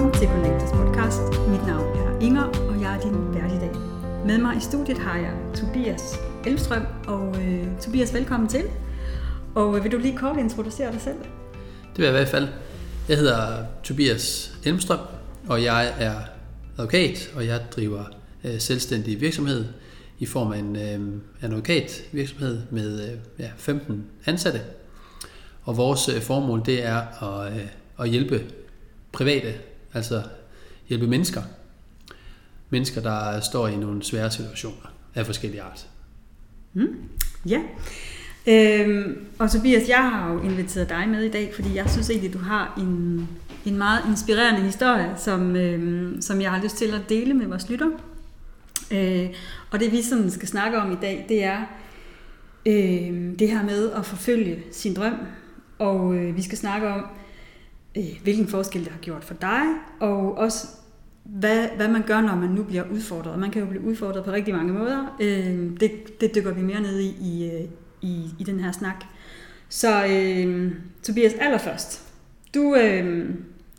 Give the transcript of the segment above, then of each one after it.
Velkommen til Connectors podcast. Mit navn er Inger, og jeg er din vært i dag. Med mig i studiet har jeg Tobias Elstrøm, og øh, Tobias, velkommen til. Og øh, vil du lige kort introducere dig selv? Det vil jeg i hvert fald. Jeg hedder Tobias Elmstrøm, og jeg er advokat, og jeg driver øh, selvstændig virksomhed i form af en øh, advokatvirksomhed med øh, ja, 15 ansatte. Og vores øh, formål det er at, øh, at hjælpe private, altså hjælpe mennesker. Mennesker, der står i nogle svære situationer af forskellige art. Mm, ja. Øhm, og Tobias, jeg har jo inviteret dig med i dag, fordi jeg synes egentlig, du har en, en meget inspirerende historie, som, øhm, som jeg har lyst til at dele med vores lytter. Øh, og det vi sådan skal snakke om i dag, det er øh, det her med at forfølge sin drøm. Og øh, vi skal snakke om, øh, hvilken forskel det har gjort for dig, og også hvad, hvad man gør, når man nu bliver udfordret. Man kan jo blive udfordret på rigtig mange måder. Øh, det, det dykker vi mere ned i i, øh, i, i den her snak. Så øh, Tobias, allerførst, du, øh,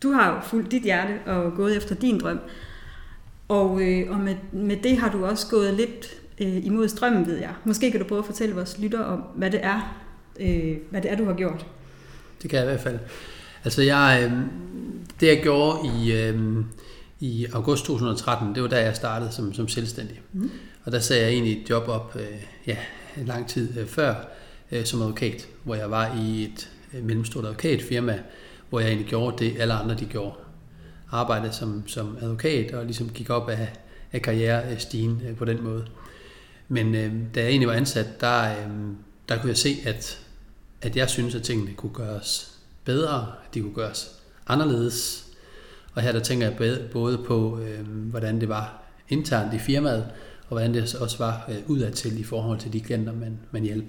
du har jo fulgt dit hjerte og gået efter din drøm. Og, øh, og med, med det har du også gået lidt øh, imod strømmen, ved jeg. Måske kan du prøve at fortælle vores lytter om, hvad det er, øh, hvad det er, du har gjort. Det kan jeg i hvert fald. Altså jeg, øh, det jeg gjorde i, øh, i august 2013, det var da jeg startede som, som selvstændig. Mm. Og der sagde jeg egentlig et job op øh, ja, en lang tid øh, før øh, som advokat, hvor jeg var i et øh, mellemstort advokatfirma, hvor jeg egentlig gjorde det, alle andre de gjorde. Arbejde som, som advokat og ligesom gik op af, af karrierestigen øh, på den måde. Men øh, da jeg egentlig var ansat, der, øh, der kunne jeg se, at, at jeg synes, at tingene kunne gøres bedre, at de kunne gøres anderledes. Og her der tænker jeg både på, øh, hvordan det var internt i firmaet, og hvordan det også var øh, udadtil i forhold til de klienter, man, man hjalp.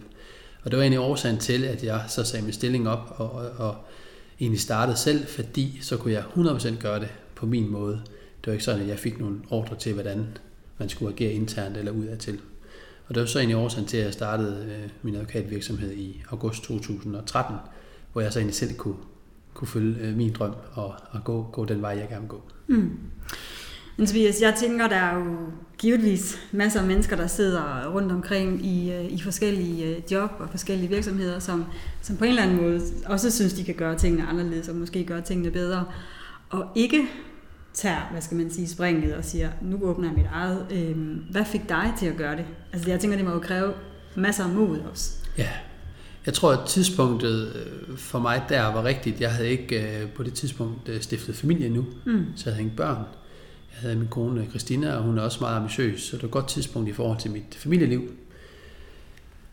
Og det var egentlig årsagen til, at jeg så sagde min stilling op og, og, og egentlig startede selv, fordi så kunne jeg 100% gøre det på min måde. Det var ikke sådan, at jeg fik nogle ordre til, hvordan man skulle agere internt eller udadtil. Og det var så egentlig årsagen til, at jeg startede øh, min advokatvirksomhed i august 2013, hvor jeg så egentlig selv kunne, kunne følge øh, min drøm og, og gå, gå den vej, jeg gerne vil gå. Mm. Men Tobias, jeg tænker, der er jo givetvis masser af mennesker, der sidder rundt omkring i, øh, i forskellige øh, job og forskellige virksomheder, som, som på en eller anden måde også synes, de kan gøre tingene anderledes og måske gøre tingene bedre. Og ikke tager, hvad skal man sige, springet og siger, nu åbner jeg mit eget. Øhm, hvad fik dig til at gøre det? Altså jeg tænker, det må jo kræve masser af mod også. Ja, jeg tror, at tidspunktet øh, for mig der var rigtigt. Jeg havde ikke på det tidspunkt stiftet familie nu, mm. så jeg havde ingen børn. Jeg havde min kone Christina, og hun er også meget ambitiøs, så det var et godt tidspunkt i forhold til mit familieliv.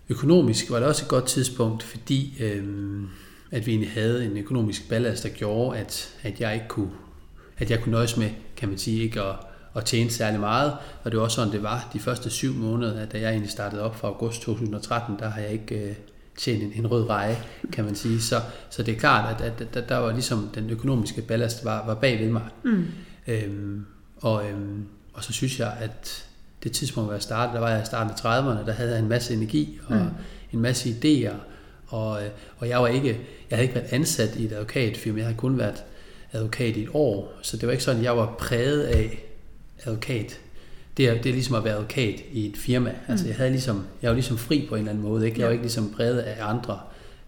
Økonomisk var det også et godt tidspunkt, fordi øh, at vi egentlig havde en økonomisk ballast, der gjorde, at, at jeg ikke kunne, at jeg kunne nøjes med, kan man sige, ikke at, at tjene særlig meget. Og det var også sådan, det var de første syv måneder, da jeg egentlig startede op fra august 2013, der har jeg ikke tjent en, en rød reje, kan man sige. Så, så det er klart, at, at, at der var ligesom den økonomiske ballast var, var bag ved mig. Mm. Øhm, og, øhm, og så synes jeg, at det tidspunkt, hvor jeg startede, der var jeg i starten af 30'erne, der havde jeg en masse energi og mm. en masse idéer. Og, øh, og jeg var ikke, jeg havde ikke været ansat i et advokatfirma, jeg havde kun været advokat i et år. Så det var ikke sådan, at jeg var præget af advokat. Det er, det er ligesom at være advokat i et firma. Altså, mm. jeg, havde ligesom, jeg var ligesom fri på en eller anden måde. Ikke? Jeg var ikke ligesom præget af andre.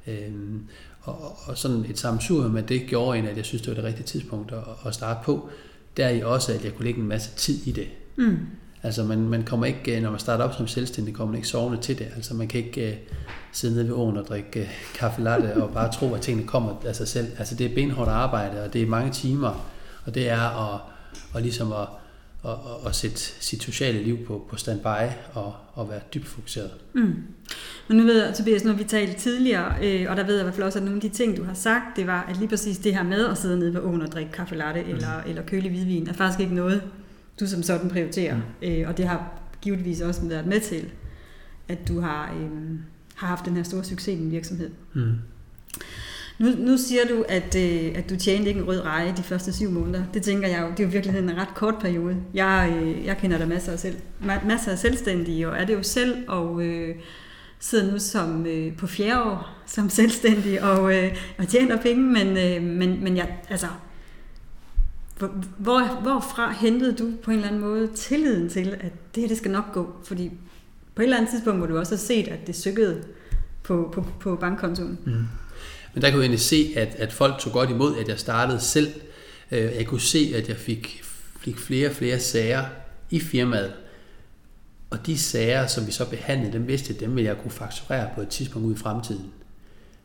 Øhm, og, og sådan et sammensurium med det gjorde en, at jeg synes, det var det rigtige tidspunkt at, at starte på der i også, at jeg kunne lægge en masse tid i det. Mm. Altså man, man kommer ikke, når man starter op som selvstændig, kommer man ikke sovende til det. Altså man kan ikke uh, sidde nede ved åen og drikke uh, kaffe latte og bare tro, at tingene kommer af sig selv. Altså det er benhårdt arbejde, og det er mange timer, og det er at, og ligesom at, at, at, at sætte sit sociale liv på, på standby og, og være dybt fokuseret. Mm. Men nu ved jeg, Tobias, nu har vi talt tidligere, øh, og der ved jeg i hvert fald også, at nogle af de ting, du har sagt, det var, at lige præcis det her med at sidde nede ved åen og drikke kaffe latte mm. eller, eller kølig hvidvin, er faktisk ikke noget, du som sådan prioriterer. Mm. Øh, og det har givetvis også været med til, at du har, øh, har haft den her store succes i din virksomhed. Mm. Nu, nu siger du, at, øh, at du tjente ikke en rød reje de første syv måneder. Det tænker jeg jo, det er jo virkelig en ret kort periode. Jeg, øh, jeg kender der masser af, selv, masser af selvstændige, og er det jo selv, og øh, sidder nu som øh, på fjerde år som selvstændig og, øh, og tjener penge, men, øh, men, men jeg, altså, hvor, hvorfra hentede du på en eller anden måde tilliden til, at det her det skal nok gå? Fordi på et eller andet tidspunkt må du også have set, at det sykkede på, på, på bankkontoen. Mm. Men der kunne jeg egentlig se, at, at folk tog godt imod, at jeg startede selv. Øh, jeg kunne se, at jeg fik, fik flere og flere sager i firmaet. Og de sager, som vi så behandlede, dem vidste jeg, dem ville jeg kunne fakturere på et tidspunkt ud i fremtiden.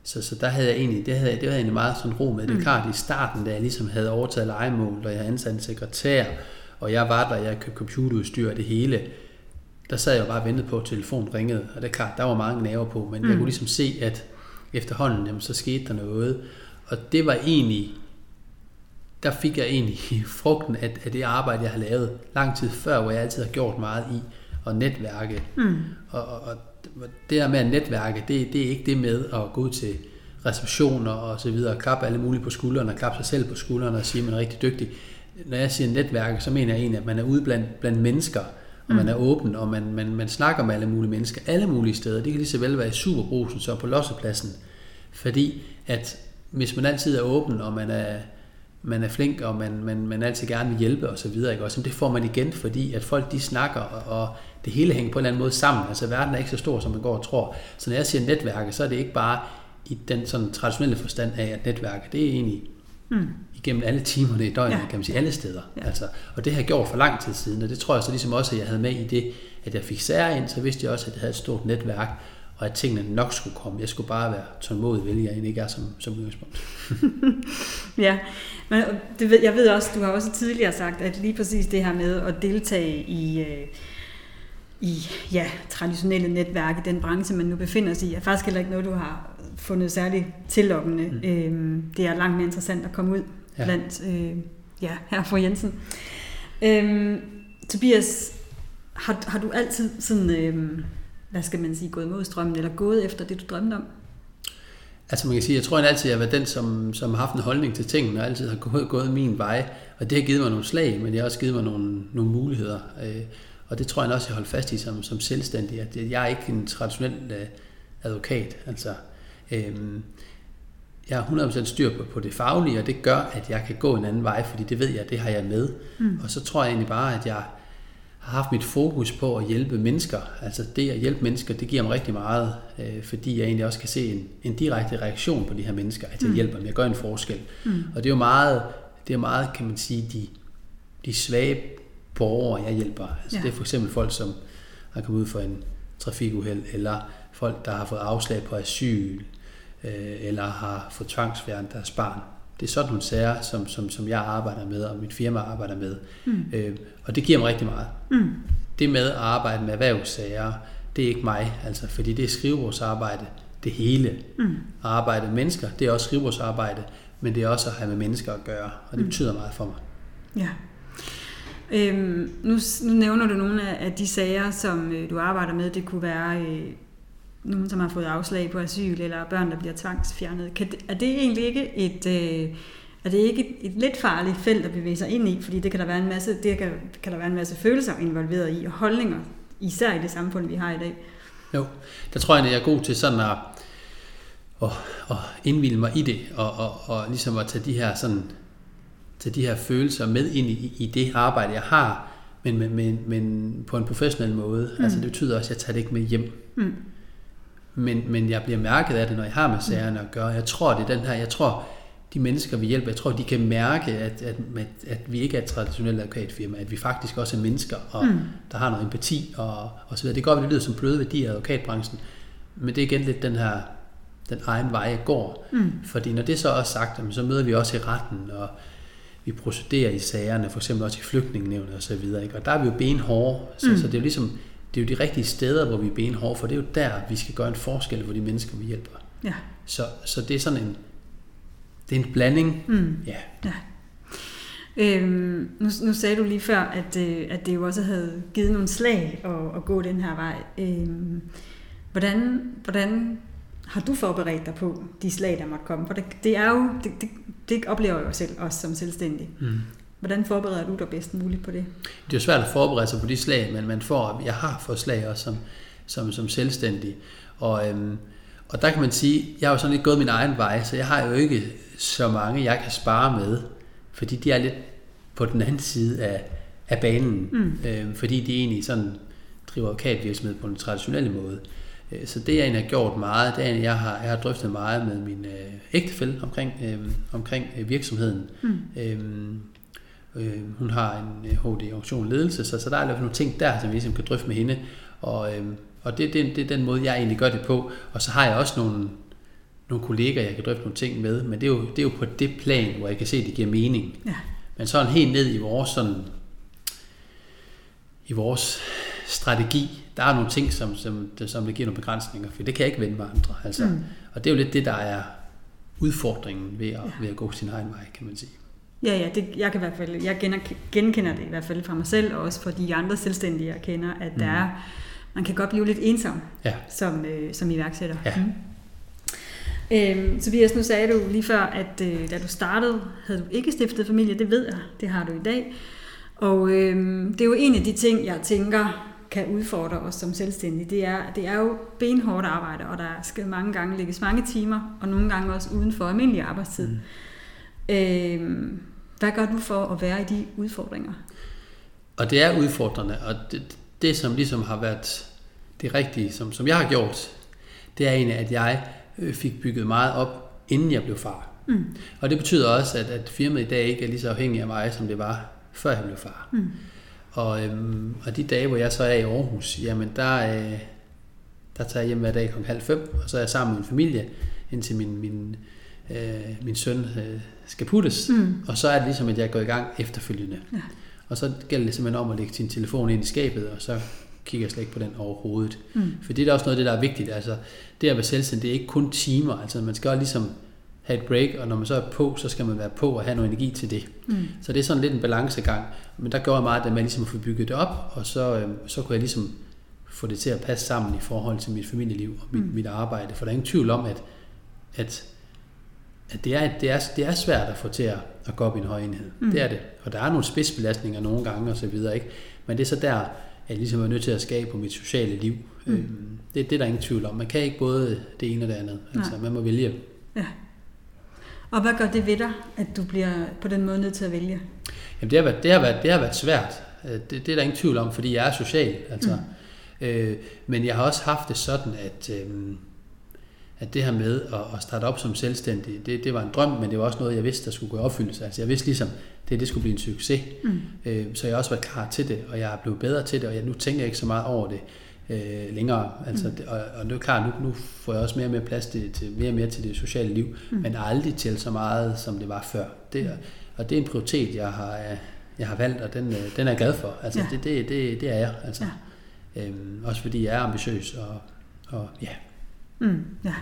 Så, så der havde jeg egentlig, det havde, det havde jeg egentlig meget sådan ro med. Det er mm. klart, i starten, da jeg ligesom havde overtaget legemål, og jeg havde ansat en sekretær, og jeg var der, jeg købte computerudstyr og det hele, der sad jeg bare og ventede på, at telefonen ringede, og det er klart, der var mange naver på, men mm. jeg kunne ligesom se, at efterhånden, jamen, så skete der noget, og det var egentlig, der fik jeg egentlig frugten af, af det arbejde, jeg har lavet lang tid før, hvor jeg altid har gjort meget i at netværke. Mm. Og, og, og det der med at netværke, det, det er ikke det med at gå ud til receptioner og så videre, og klappe alle mulige på skuldrene, og klappe sig selv på skuldrene og sige, at man er rigtig dygtig. Når jeg siger netværke, så mener jeg egentlig, at man er ude blandt, blandt mennesker, og man mm. er åben, og man, man, man snakker med alle mulige mennesker, alle mulige steder. Det kan lige så vel være i Superbrusen, så på Lossepladsen. Fordi at hvis man altid er åben, og man er, man er flink, og man, man, man altid gerne vil hjælpe osv., ikke? Også, det får man igen, fordi at folk de snakker, og, og det hele hænger på en eller anden måde sammen. Altså verden er ikke så stor, som man går og tror. Så når jeg siger netværke, så er det ikke bare i den sådan traditionelle forstand af, at netværke, det er egentlig mm. Igennem alle timerne i døgnet, ja. kan man sige, alle steder. Ja. Altså, og det har jeg gjort for lang tid siden, og det tror jeg så ligesom også, at jeg havde med i det, at jeg fik sager ind, så vidste jeg også, at jeg havde et stort netværk, og at tingene nok skulle komme. Jeg skulle bare være tålmodig, hvilket jeg egentlig ikke er som, som udgangspunkt. ja, men det ved, jeg ved også, du har også tidligere sagt, at lige præcis det her med at deltage i, øh, i ja, traditionelle netværk i den branche, man nu befinder sig i, er faktisk heller ikke noget, du har fundet særligt tillokkende. Mm. Øhm, det er langt mere interessant at komme ud ja. blandt øh, ja, her for Jensen. Øhm, Tobias, har, har du altid sådan, øh, hvad skal man sige, gået mod strømmen, eller gået efter det, du drømte om? Altså man kan sige, jeg tror jeg altid, jeg har været den, som, som har haft en holdning til tingene, og altid har gået, gået min vej. Og det har givet mig nogle slag, men det har også givet mig nogle, nogle muligheder. Øh, og det tror jeg også, jeg holder fast i som, som selvstændig, at jeg er ikke en traditionel øh, advokat. Altså, øh, jeg har 100% styr på, på det faglige, og det gør, at jeg kan gå en anden vej, fordi det ved jeg, det har jeg med. Mm. Og så tror jeg egentlig bare, at jeg har haft mit fokus på at hjælpe mennesker. Altså det at hjælpe mennesker, det giver mig rigtig meget, øh, fordi jeg egentlig også kan se en, en direkte reaktion på de her mennesker, at jeg mm. hjælper dem, jeg gør en forskel. Mm. Og det er jo meget, det er meget, kan man sige, de, de svage borgere, jeg hjælper. Altså ja. det er for eksempel folk, som har kommet ud for en trafikuheld, eller folk, der har fået afslag på asyl, øh, eller har fået tvangsfjernet deres barn. Det er sådan nogle sager, som, som, som jeg arbejder med, og mit firma arbejder med. Mm. Øh, og det giver mig rigtig meget. Mm. Det med at arbejde med erhvervssager, det er ikke mig, altså, fordi det er skrivebordsarbejde, det hele. Mm. At arbejde med mennesker, det er også skrivebordsarbejde, men det er også at have med mennesker at gøre, og det mm. betyder meget for mig. Ja. Øhm, nu, nu nævner du nogle af, af de sager, som øh, du arbejder med. Det kunne være øh, nogen, som har fået afslag på asyl, eller børn, der bliver tvangsfjernet. Kan det, er det egentlig ikke et... Øh, er det ikke et, et lidt farligt felt at bevæge sig ind i, fordi det kan der være en masse, det kan, kan der være en masse følelser involveret i, og holdninger, især i det samfund, vi har i dag. Jo, der tror jeg, at jeg er god til sådan at, at, at indvilde mig i det, og, og, og ligesom at tage de her sådan tage de her følelser med ind i, i det arbejde, jeg har, men, men, men, men på en professionel måde. Mm. Altså det betyder også, at jeg tager det ikke med hjem. Mm. Men, men jeg bliver mærket af det, når jeg har med sagerne at gøre. Jeg tror, det er den her, jeg tror, de mennesker, vi hjælper, jeg tror, de kan mærke, at, at, at, at vi ikke er et traditionelt advokatfirma, at vi faktisk også er mennesker, og mm. der har noget empati og, og så videre. Det går godt, det lyder som bløde værdier i advokatbranchen, men det er igen lidt den her, den egen vej, jeg går. Mm. Fordi når det så er sagt, så møder vi også i retten, og vi procederer i sagerne, for eksempel også i flygtningenevnet og så videre. Ikke? Og der er vi jo benhårde, så, mm. så det er jo ligesom, det er jo de rigtige steder, hvor vi er benhårde, for det er jo der, vi skal gøre en forskel for de mennesker, vi hjælper. Ja. Så, så det er sådan en, det er en blanding. Mm. Ja. ja. Øhm, nu, nu sagde du lige før, at, øh, at det jo også havde givet nogle slag at, at gå den her vej. Øhm, hvordan, hvordan har du forberedt dig på de slag, der måtte komme? For det, det er jo, det, det, det oplever jeg jo selv, også som selvstændig. Mm. Hvordan forbereder du dig bedst muligt på det? Det er jo svært at forberede sig på de slag, men man får, jeg har fået slag også som, som, som selvstændig. Og, øhm, og der kan man sige, jeg har jo sådan lidt gået min egen vej, så jeg har jo ikke så mange, jeg kan spare med, fordi de er lidt på den anden side af, af banen, mm. øh, fordi de egentlig sådan driver advokatvirksomhed på en traditionelle måde. Øh, så det jeg egentlig har gjort meget, det er, at jeg har, jeg har drøftet meget med min øh, ægtefælle omkring, øh, omkring virksomheden. Mm. Øh, øh, hun har en HD-organisation ledelse, så, så der er i hvert fald nogle ting der, som vi ligesom kan drøfte med hende. Og, øh, og det, det, det er den måde, jeg egentlig gør det på. Og så har jeg også nogle, nogle kollegaer, jeg kan drøfte nogle ting med, men det er jo, det er jo på det plan, hvor jeg kan se, at det giver mening. Ja. Men sådan helt ned i vores sådan, i vores strategi, der er nogle ting, som, som, som det giver nogle begrænsninger, for det kan jeg ikke vende med andre. Altså. Mm. Og det er jo lidt det, der er udfordringen ved at, ja. ved at gå sin egen vej, kan man sige. Ja, ja, det, jeg kan i hvert fald, jeg genkender det i hvert fald fra mig selv, og også for de andre selvstændige, jeg kender, at mm. der er, man kan godt blive lidt ensom ja. som, øh, som iværksætter. Ja. Mm. Øhm, Tobias, nu sagde du lige før, at øh, da du startede, havde du ikke stiftet familie, det ved jeg, det har du i dag. Og øhm, det er jo en af de ting, jeg tænker, kan udfordre os som selvstændige, det er, det er jo benhårdt arbejde, og der skal mange gange lægges mange timer, og nogle gange også uden for almindelig arbejdstid. Mm. Øhm, hvad gør du for at være i de udfordringer? Og det er udfordrende, og det, det som ligesom har været det rigtige, som, som jeg har gjort, det er egentlig, at jeg øh, fik bygget meget op, inden jeg blev far. Mm. Og det betyder også, at, at firmaet i dag ikke er lige så afhængig af mig, som det var, før jeg blev far. Mm. Og, øhm, og de dage, hvor jeg så er i Aarhus, jamen der, øh, der tager jeg hjem hver dag kl. halv fem, og så er jeg sammen med min familie, indtil min, min, øh, min søn øh, skal puttes. Mm. Og så er det ligesom, at jeg går i gang efterfølgende. Ja. Og så gælder det simpelthen om at lægge sin telefon ind i skabet, og så kigger jeg slet ikke på den overhovedet. Mm. For det er også noget af det, der er vigtigt. Altså, det at være selvstændig, det er ikke kun timer. Altså, man skal også ligesom have et break, og når man så er på, så skal man være på og have noget energi til det. Mm. Så det er sådan lidt en balancegang. Men der gjorde jeg meget, at man ligesom få bygget det op, og så, øh, så kunne jeg ligesom få det til at passe sammen i forhold til mit familieliv og mit, mm. mit arbejde. For der er ingen tvivl om, at, at, at det, er, det, er, det er svært at få til at, at gå op i en høj enhed. Mm. Det er det. Og der er nogle spidsbelastninger nogle gange og så videre, ikke? Men det er så der, at jeg ligesom er nødt til at skabe på mit sociale liv. Mm. Øhm, det, det er der ingen tvivl om. Man kan ikke både det ene og det andet. Altså, man må vælge. Ja. Og hvad gør det ved dig, at du bliver på den måde nødt til at vælge? Jamen det har været, det har været, det har været svært. Øh, det, det er der ingen tvivl om, fordi jeg er social. Altså. Mm. Øh, men jeg har også haft det sådan, at, øh, at det her med at, at starte op som selvstændig, det, det var en drøm, men det var også noget, jeg vidste, der skulle gå i opfyldelse. Altså jeg vidste ligesom, det, det skulle blive en succes. Mm. Øh, så jeg har også været klar til det, og jeg er blevet bedre til det, og jeg, nu tænker jeg ikke så meget over det øh, længere. Altså, mm. og, og det er klart, nu, nu får jeg også mere og mere plads til, til mere og mere til det sociale liv, mm. men aldrig til så meget, som det var før. Det, mm. Og det er en prioritet, jeg har, jeg har valgt, og den, øh, den er jeg glad for. Altså, ja. det, det, det, det er jeg. Altså. Ja. Øhm, også fordi jeg er ambitiøs, og, og ja. Mm, ja.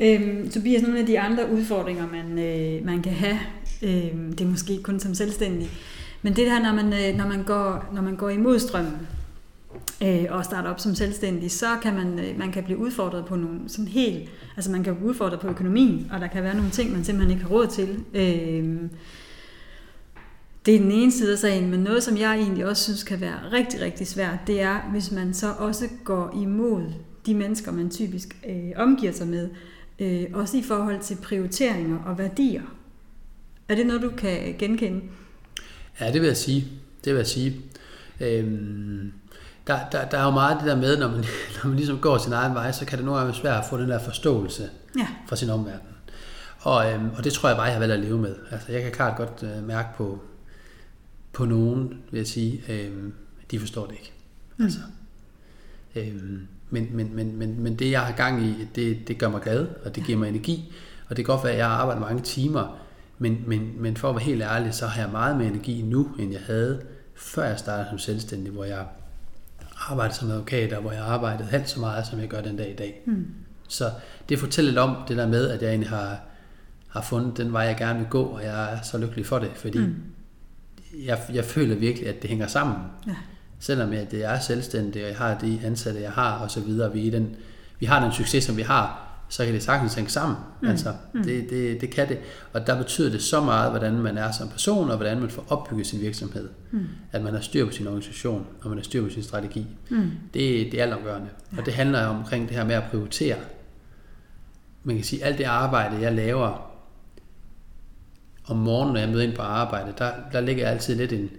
Øhm, Tobias, nogle af de andre udfordringer, man, øh, man kan have, øh, det er måske kun som selvstændig, men det her, når man, øh, når man, går, når man går imod strømmen, øh, og starter op som selvstændig, så kan man, øh, man kan blive udfordret på nogle sådan helt, altså man kan blive udfordret på økonomien, og der kan være nogle ting, man simpelthen ikke har råd til. Øh, det er den ene side af sagen, men noget, som jeg egentlig også synes kan være rigtig, rigtig svært, det er, hvis man så også går imod de mennesker, man typisk øh, omgiver sig med, øh, også i forhold til prioriteringer og værdier. Er det noget, du kan genkende? Ja, det vil jeg sige. Det vil jeg sige. Øhm, der, der, der er jo meget det der med, når man, når man ligesom går sin egen vej, så kan det nogle gange være svært at få den der forståelse ja. fra sin omverden. Og, øhm, og det tror jeg bare, jeg har valgt at leve med. Altså, jeg kan klart godt øh, mærke på, på nogen, vil jeg sige, øhm, de forstår det ikke. Mm. Altså, øhm, men, men, men, men, men det, jeg har gang i, det, det gør mig glad, og det giver mig energi. Og det kan godt være, at jeg har arbejdet mange timer, men, men, men for at være helt ærlig, så har jeg meget mere energi nu, end jeg havde, før jeg startede som selvstændig, hvor jeg arbejdet som advokat, og hvor jeg arbejdede halvt så meget, som jeg gør den dag i dag. Mm. Så det fortæller lidt om det der med, at jeg egentlig har, har fundet den vej, jeg gerne vil gå, og jeg er så lykkelig for det, fordi mm. jeg, jeg føler virkelig, at det hænger sammen. Ja. Selvom jeg, det er selvstændig, og jeg har de ansatte, jeg har, og så videre, vi, den, vi har den succes, som vi har, så kan det sagtens hænge sammen. Mm. Altså, mm. Det, det, det kan det. Og der betyder det så meget, hvordan man er som person, og hvordan man får opbygget sin virksomhed. Mm. At man har styr på sin organisation, og man har styr på sin strategi. Mm. Det, det er altafgørende. Ja. Og det handler omkring det her med at prioritere. Man kan sige, at alt det arbejde, jeg laver, om morgenen, når jeg møder ind på arbejde, der, der ligger altid lidt en,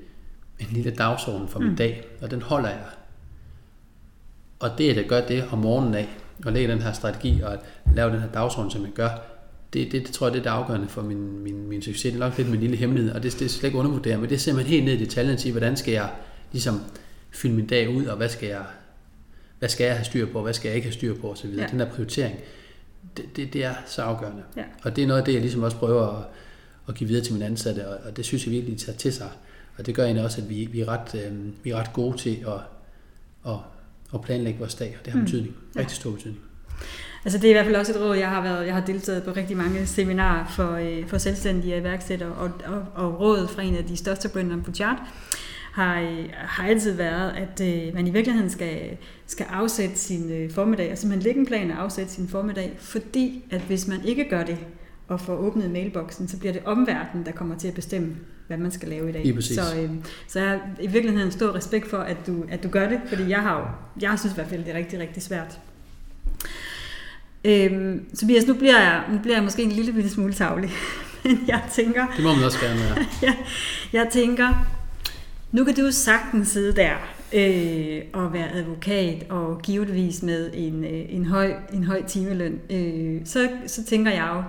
en lille dagsorden for min mm. dag, og den holder jeg. Og det, at jeg gør det om morgenen af, og lægge den her strategi og lave den her dagsorden, som jeg gør, det, det, det tror jeg, det er det afgørende for min, min, min succes. Det er nok lidt min lille hemmelighed, og det, det er slet ikke undervurderet, men det er simpelthen helt ned i detaljen til, hvordan skal jeg ligesom fylde min dag ud, og hvad skal jeg, hvad skal jeg have styr på, og hvad skal jeg ikke have styr på osv. Ja. Den der prioritering, det, det, det er så afgørende. Ja. Og det er noget af det, jeg ligesom også prøver at, at give videre til mine ansatte, og, og det synes jeg virkelig, de tager til sig. Og det gør egentlig også, at vi, vi, er, ret, øh, vi er ret gode til at, at, at planlægge vores dag, og det har mm. betydning. Rigtig stor betydning. Altså det er i hvert fald også et råd, jeg har været, jeg har deltaget på rigtig mange seminarer for, øh, for selvstændige iværksættere, og, og, og rådet fra en af de største brønderne på chart har, øh, har altid været, at øh, man i virkeligheden skal, skal afsætte sin øh, formiddag, og simpelthen lægge en plan og afsætte sin formiddag, fordi at hvis man ikke gør det, og får åbnet mailboksen, så bliver det omverdenen, der kommer til at bestemme, hvad man skal lave i dag. Så, øh, så jeg har i virkeligheden stor respekt for, at du, at du gør det, fordi jeg har jo, jeg synes i hvert fald, det er rigtig, rigtig svært. Øhm, Tobias, nu bliver, jeg, nu bliver jeg måske en lille smule tavlig, men jeg tænker... Det må man også gerne være. jeg, jeg tænker, nu kan du sagtens sidde der øh, og være advokat og givetvis med en, øh, en, høj, en høj timeløn. Øh, så, så tænker jeg jo,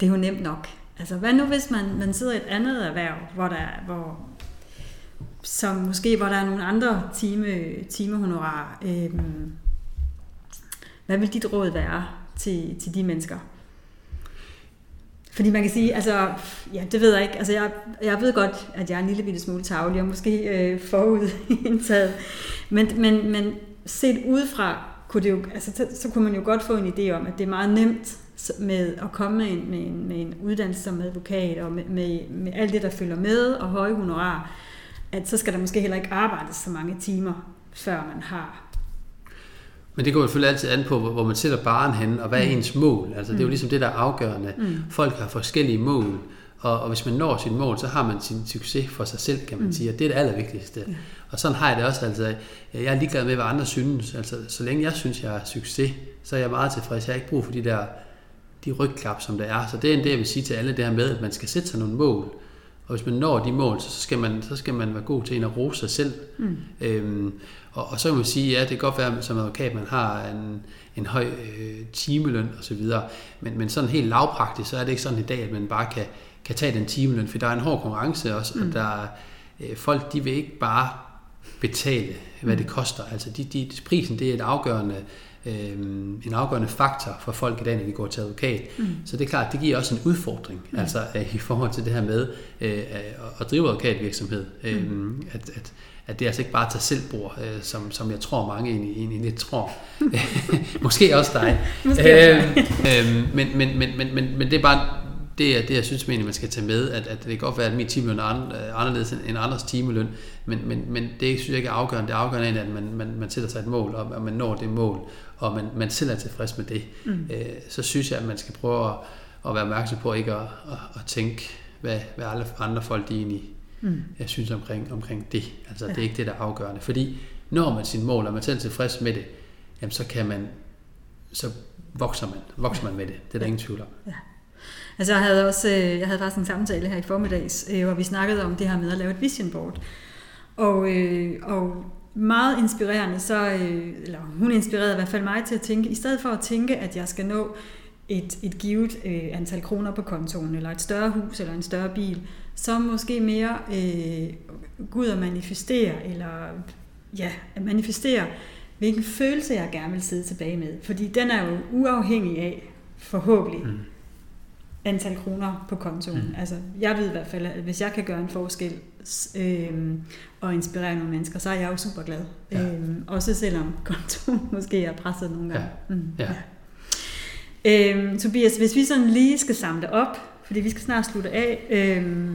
det er jo nemt nok. Altså, hvad nu hvis man, man sidder i et andet erhverv, hvor der, hvor, som måske, hvor der er nogle andre time, timehonorar. Øhm, hvad vil dit råd være til, til de mennesker? Fordi man kan sige, altså, ja, det ved jeg ikke. Altså, jeg, jeg ved godt, at jeg er en lille bitte smule tavlig, og måske øh, forudindtaget. Men, men, men set udefra, kunne det jo, altså, så, så kunne man jo godt få en idé om, at det er meget nemt med at komme med en, med en, med en uddannelse som advokat, og med, med, med alt det, der følger med, og høje honorar, at så skal der måske heller ikke arbejdes så mange timer, før man har men det går jo selvfølgelig altid an på, hvor man sætter baren hen, og hvad er mm. ens mål. Altså, det er jo mm. ligesom det, der er afgørende. Mm. Folk har forskellige mål, og, og hvis man når sit mål, så har man sin succes for sig selv, kan man mm. sige, og det er det allervigtigste. Ja. Og sådan har jeg det også, altså, jeg er ligeglad med, hvad andre synes. Altså, så længe jeg synes, jeg har succes, så er jeg meget tilfreds. Jeg har ikke brug for de der de rygklap, som der er. Så det er en det, jeg vil sige til alle, det her med, at man skal sætte sig nogle mål, og hvis man når de mål, så skal man, så skal man være god til at rose sig selv. Mm. Øhm, og, og så kan man sige, ja, det kan godt være, at som advokat, man har en, en høj øh, timeløn osv., men, men sådan helt lavpraktisk, så er det ikke sådan i dag, at man bare kan, kan tage den timeløn, for der er en hård konkurrence også, mm. og der, øh, folk de vil ikke bare betale, hvad det mm. koster. Altså de, de, prisen det er et afgørende øh, en afgørende faktor for folk i dag, når de går til advokat. Mm. Så det er klart, det giver også en udfordring, mm. altså øh, i forhold til det her med øh, at drive advokatvirksomhed. Øh, mm. at, at, at det er altså ikke bare tage selvbord, øh, som, som jeg tror mange egentlig, egentlig lidt tror. Måske også dig. Måske øh, øh, men, men, men, men, men, men det er bare det er det, jeg synes, man skal tage med, at, at det kan godt være, at min timeløn er anderledes end andres timeløn, men, men, men det synes jeg ikke er afgørende. Det er afgørende, at man, man, man sætter sig et mål, og man når det mål, og man, man selv er tilfreds med det. Mm. Øh, så synes jeg, at man skal prøve at, at være opmærksom på ikke at, at, at tænke, hvad, hvad alle andre folk de egentlig mm. jeg synes omkring, omkring det. Altså, ja. det er ikke det, der er afgørende. Fordi når man sin mål, og man selv er tilfreds med det, jamen, så kan man, så vokser man, vokser man med det. Det er der ingen tvivl om. Ja. Altså jeg havde også, øh, jeg havde faktisk en samtale her i formiddags, øh, hvor vi snakkede om det her med at lave et vision board. Og, øh, og meget inspirerende, så, øh, eller hun inspirerede i hvert fald mig til at tænke, i stedet for at tænke, at jeg skal nå et, et givet øh, antal kroner på kontoen, eller et større hus, eller en større bil, så måske mere øh, gå ud og manifestere, eller ja, at manifestere, hvilken følelse jeg gerne vil sidde tilbage med. Fordi den er jo uafhængig af, forhåbentlig, mm antal kroner på kontoen. Mm. Altså, jeg ved i hvert fald, at hvis jeg kan gøre en forskel øh, og inspirere nogle mennesker, så er jeg jo super glad. Ja. Øh, også selvom kontoen måske er presset nogle gange. Ja. Mm, ja. Ja. Øh, Tobias, hvis vi sådan lige skal samle op, fordi vi skal snart slutte af, øh,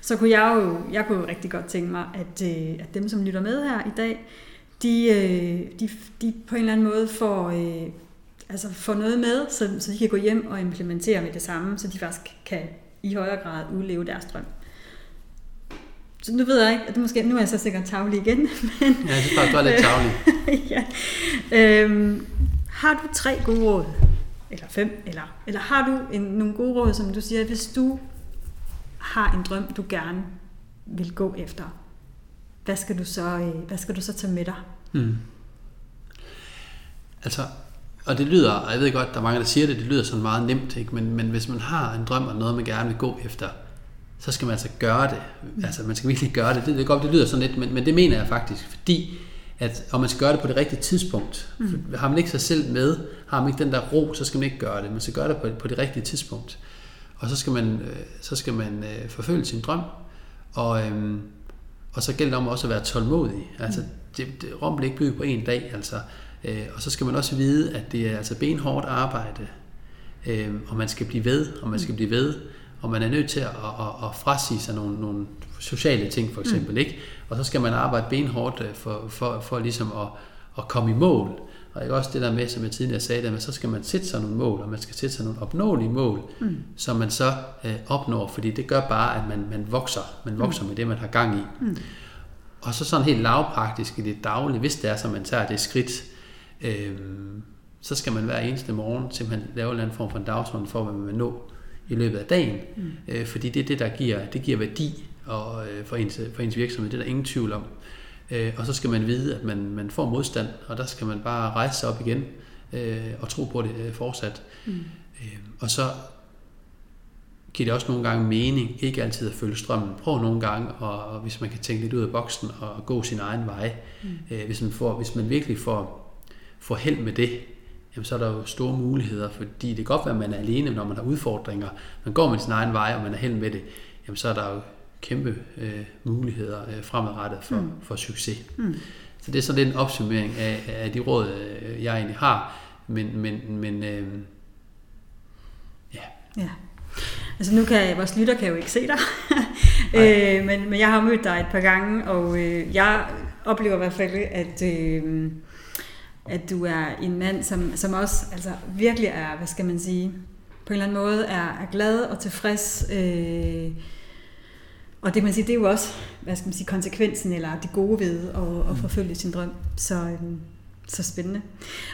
så kunne jeg jo jeg kunne jo rigtig godt tænke mig, at, øh, at dem, som lytter med her i dag, de, øh, de, de på en eller anden måde får, øh, altså få noget med, så, så de kan gå hjem og implementere med det samme, så de faktisk kan i højere grad udleve deres drøm. Så nu ved jeg ikke, at det måske, nu er jeg så sikkert tavlig igen. Men, ja, jeg synes bare, du er lidt tavlig. ja. øhm, har du tre gode råd, eller fem, eller, eller har du en, nogle gode råd, som du siger, hvis du har en drøm, du gerne vil gå efter, hvad skal du så, øh, hvad skal du så tage med dig? Mm. Altså, og det lyder, og jeg ved godt, der er mange, der siger det, det lyder sådan meget nemt, ikke? Men, men hvis man har en drøm og noget, man gerne vil gå efter, så skal man altså gøre det. Altså, man skal virkelig gøre det. Det, det, godt, det lyder sådan lidt, men, men det mener jeg faktisk, fordi at, og man skal gøre det på det rigtige tidspunkt. Mm. For har man ikke sig selv med, har man ikke den der ro, så skal man ikke gøre det. Man skal gøre det på, på det rigtige tidspunkt. Og så skal man, øh, så skal man øh, forfølge sin drøm, og, øhm, og så gælder det om også at være tålmodig. Altså, mm. det, det, Rom bliver ikke bygget på en dag, altså. Øh, og så skal man også vide, at det er altså benhårdt arbejde, øh, og man skal blive ved, og man skal blive ved, og man er nødt til at, at, at frasige sig nogle, nogle sociale ting, for eksempel. Mm. Ikke? Og så skal man arbejde benhårdt øh, for, for, for ligesom at, at komme i mål. Og ikke også det der med, som jeg tidligere sagde, at så skal man sætte sig nogle mål, og man skal sætte sig nogle opnåelige mål, mm. som man så øh, opnår, fordi det gør bare, at man, man vokser. Man vokser mm. med det, man har gang i. Mm. Og så sådan helt lavpraktisk i det daglige, hvis det er, så man tager det skridt, øh, så skal man hver eneste morgen simpelthen lave en anden form for en dagsorden for, hvad man vil nå i løbet af dagen. Mm. Øh, fordi det er det, der giver, det giver værdi og, øh, for, ens, for ens virksomhed. Det er der ingen tvivl om. Øh, og så skal man vide, at man, man får modstand, og der skal man bare rejse sig op igen øh, og tro på det øh, fortsat. Mm. Øh, og så giver det også nogle gange mening, ikke altid at følge strømmen. Prøv nogle gange, og, og hvis man kan tænke lidt ud af boksen og gå sin egen vej. Mm. Øh, hvis, man får, hvis man virkelig får, får held med det, jamen så er der jo store muligheder, fordi det kan godt være, at man er alene, når man har udfordringer. Man går med sin egen vej, og man er held med det, jamen så er der jo kæmpe øh, muligheder øh, fremadrettet for, mm. for succes. Mm. Så det er sådan lidt en opsummering af, af de råd, øh, jeg egentlig har. Men, men, men øh, ja. ja. Altså nu kan vores lytter kan jo ikke se dig, øh, men, men jeg har mødt dig et par gange, og øh, jeg oplever i hvert fald, at, øh, at du er en mand, som, som også altså, virkelig er, hvad skal man sige, på en eller anden måde er, er glad og tilfreds. Øh, og det, man siger, det er jo også hvad skal man sige, konsekvensen eller det gode ved at, at mm. forfølge sin drøm. Så, øhm, så spændende.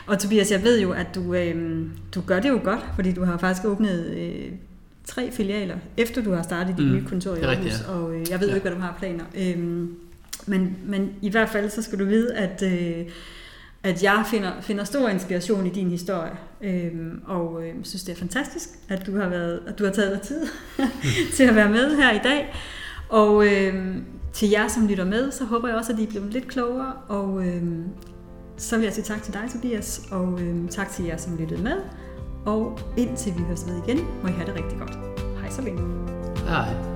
Og Tobias, jeg ved jo, at du, øhm, du gør det jo godt, fordi du har faktisk åbnet øh, tre filialer, efter du har startet dit mm. nye kontor i Aarhus. Rigtigt, ja. Og øh, jeg ved jo ja. ikke, hvad du har planer. Øhm, men, men i hvert fald, så skal du vide, at... Øh, at jeg finder, finder stor inspiration i din historie, øhm, og øh, synes, det er fantastisk, at du har, været, at du har taget dig tid til at være med her i dag. Og øh, til jer, som lytter med, så håber jeg også, at I er blevet lidt klogere. Og øh, så vil jeg sige tak til dig, Tobias, og øh, tak til jer, som lyttede med. Og indtil vi høres ved igen, må I have det rigtig godt. Hej så længe. Hej.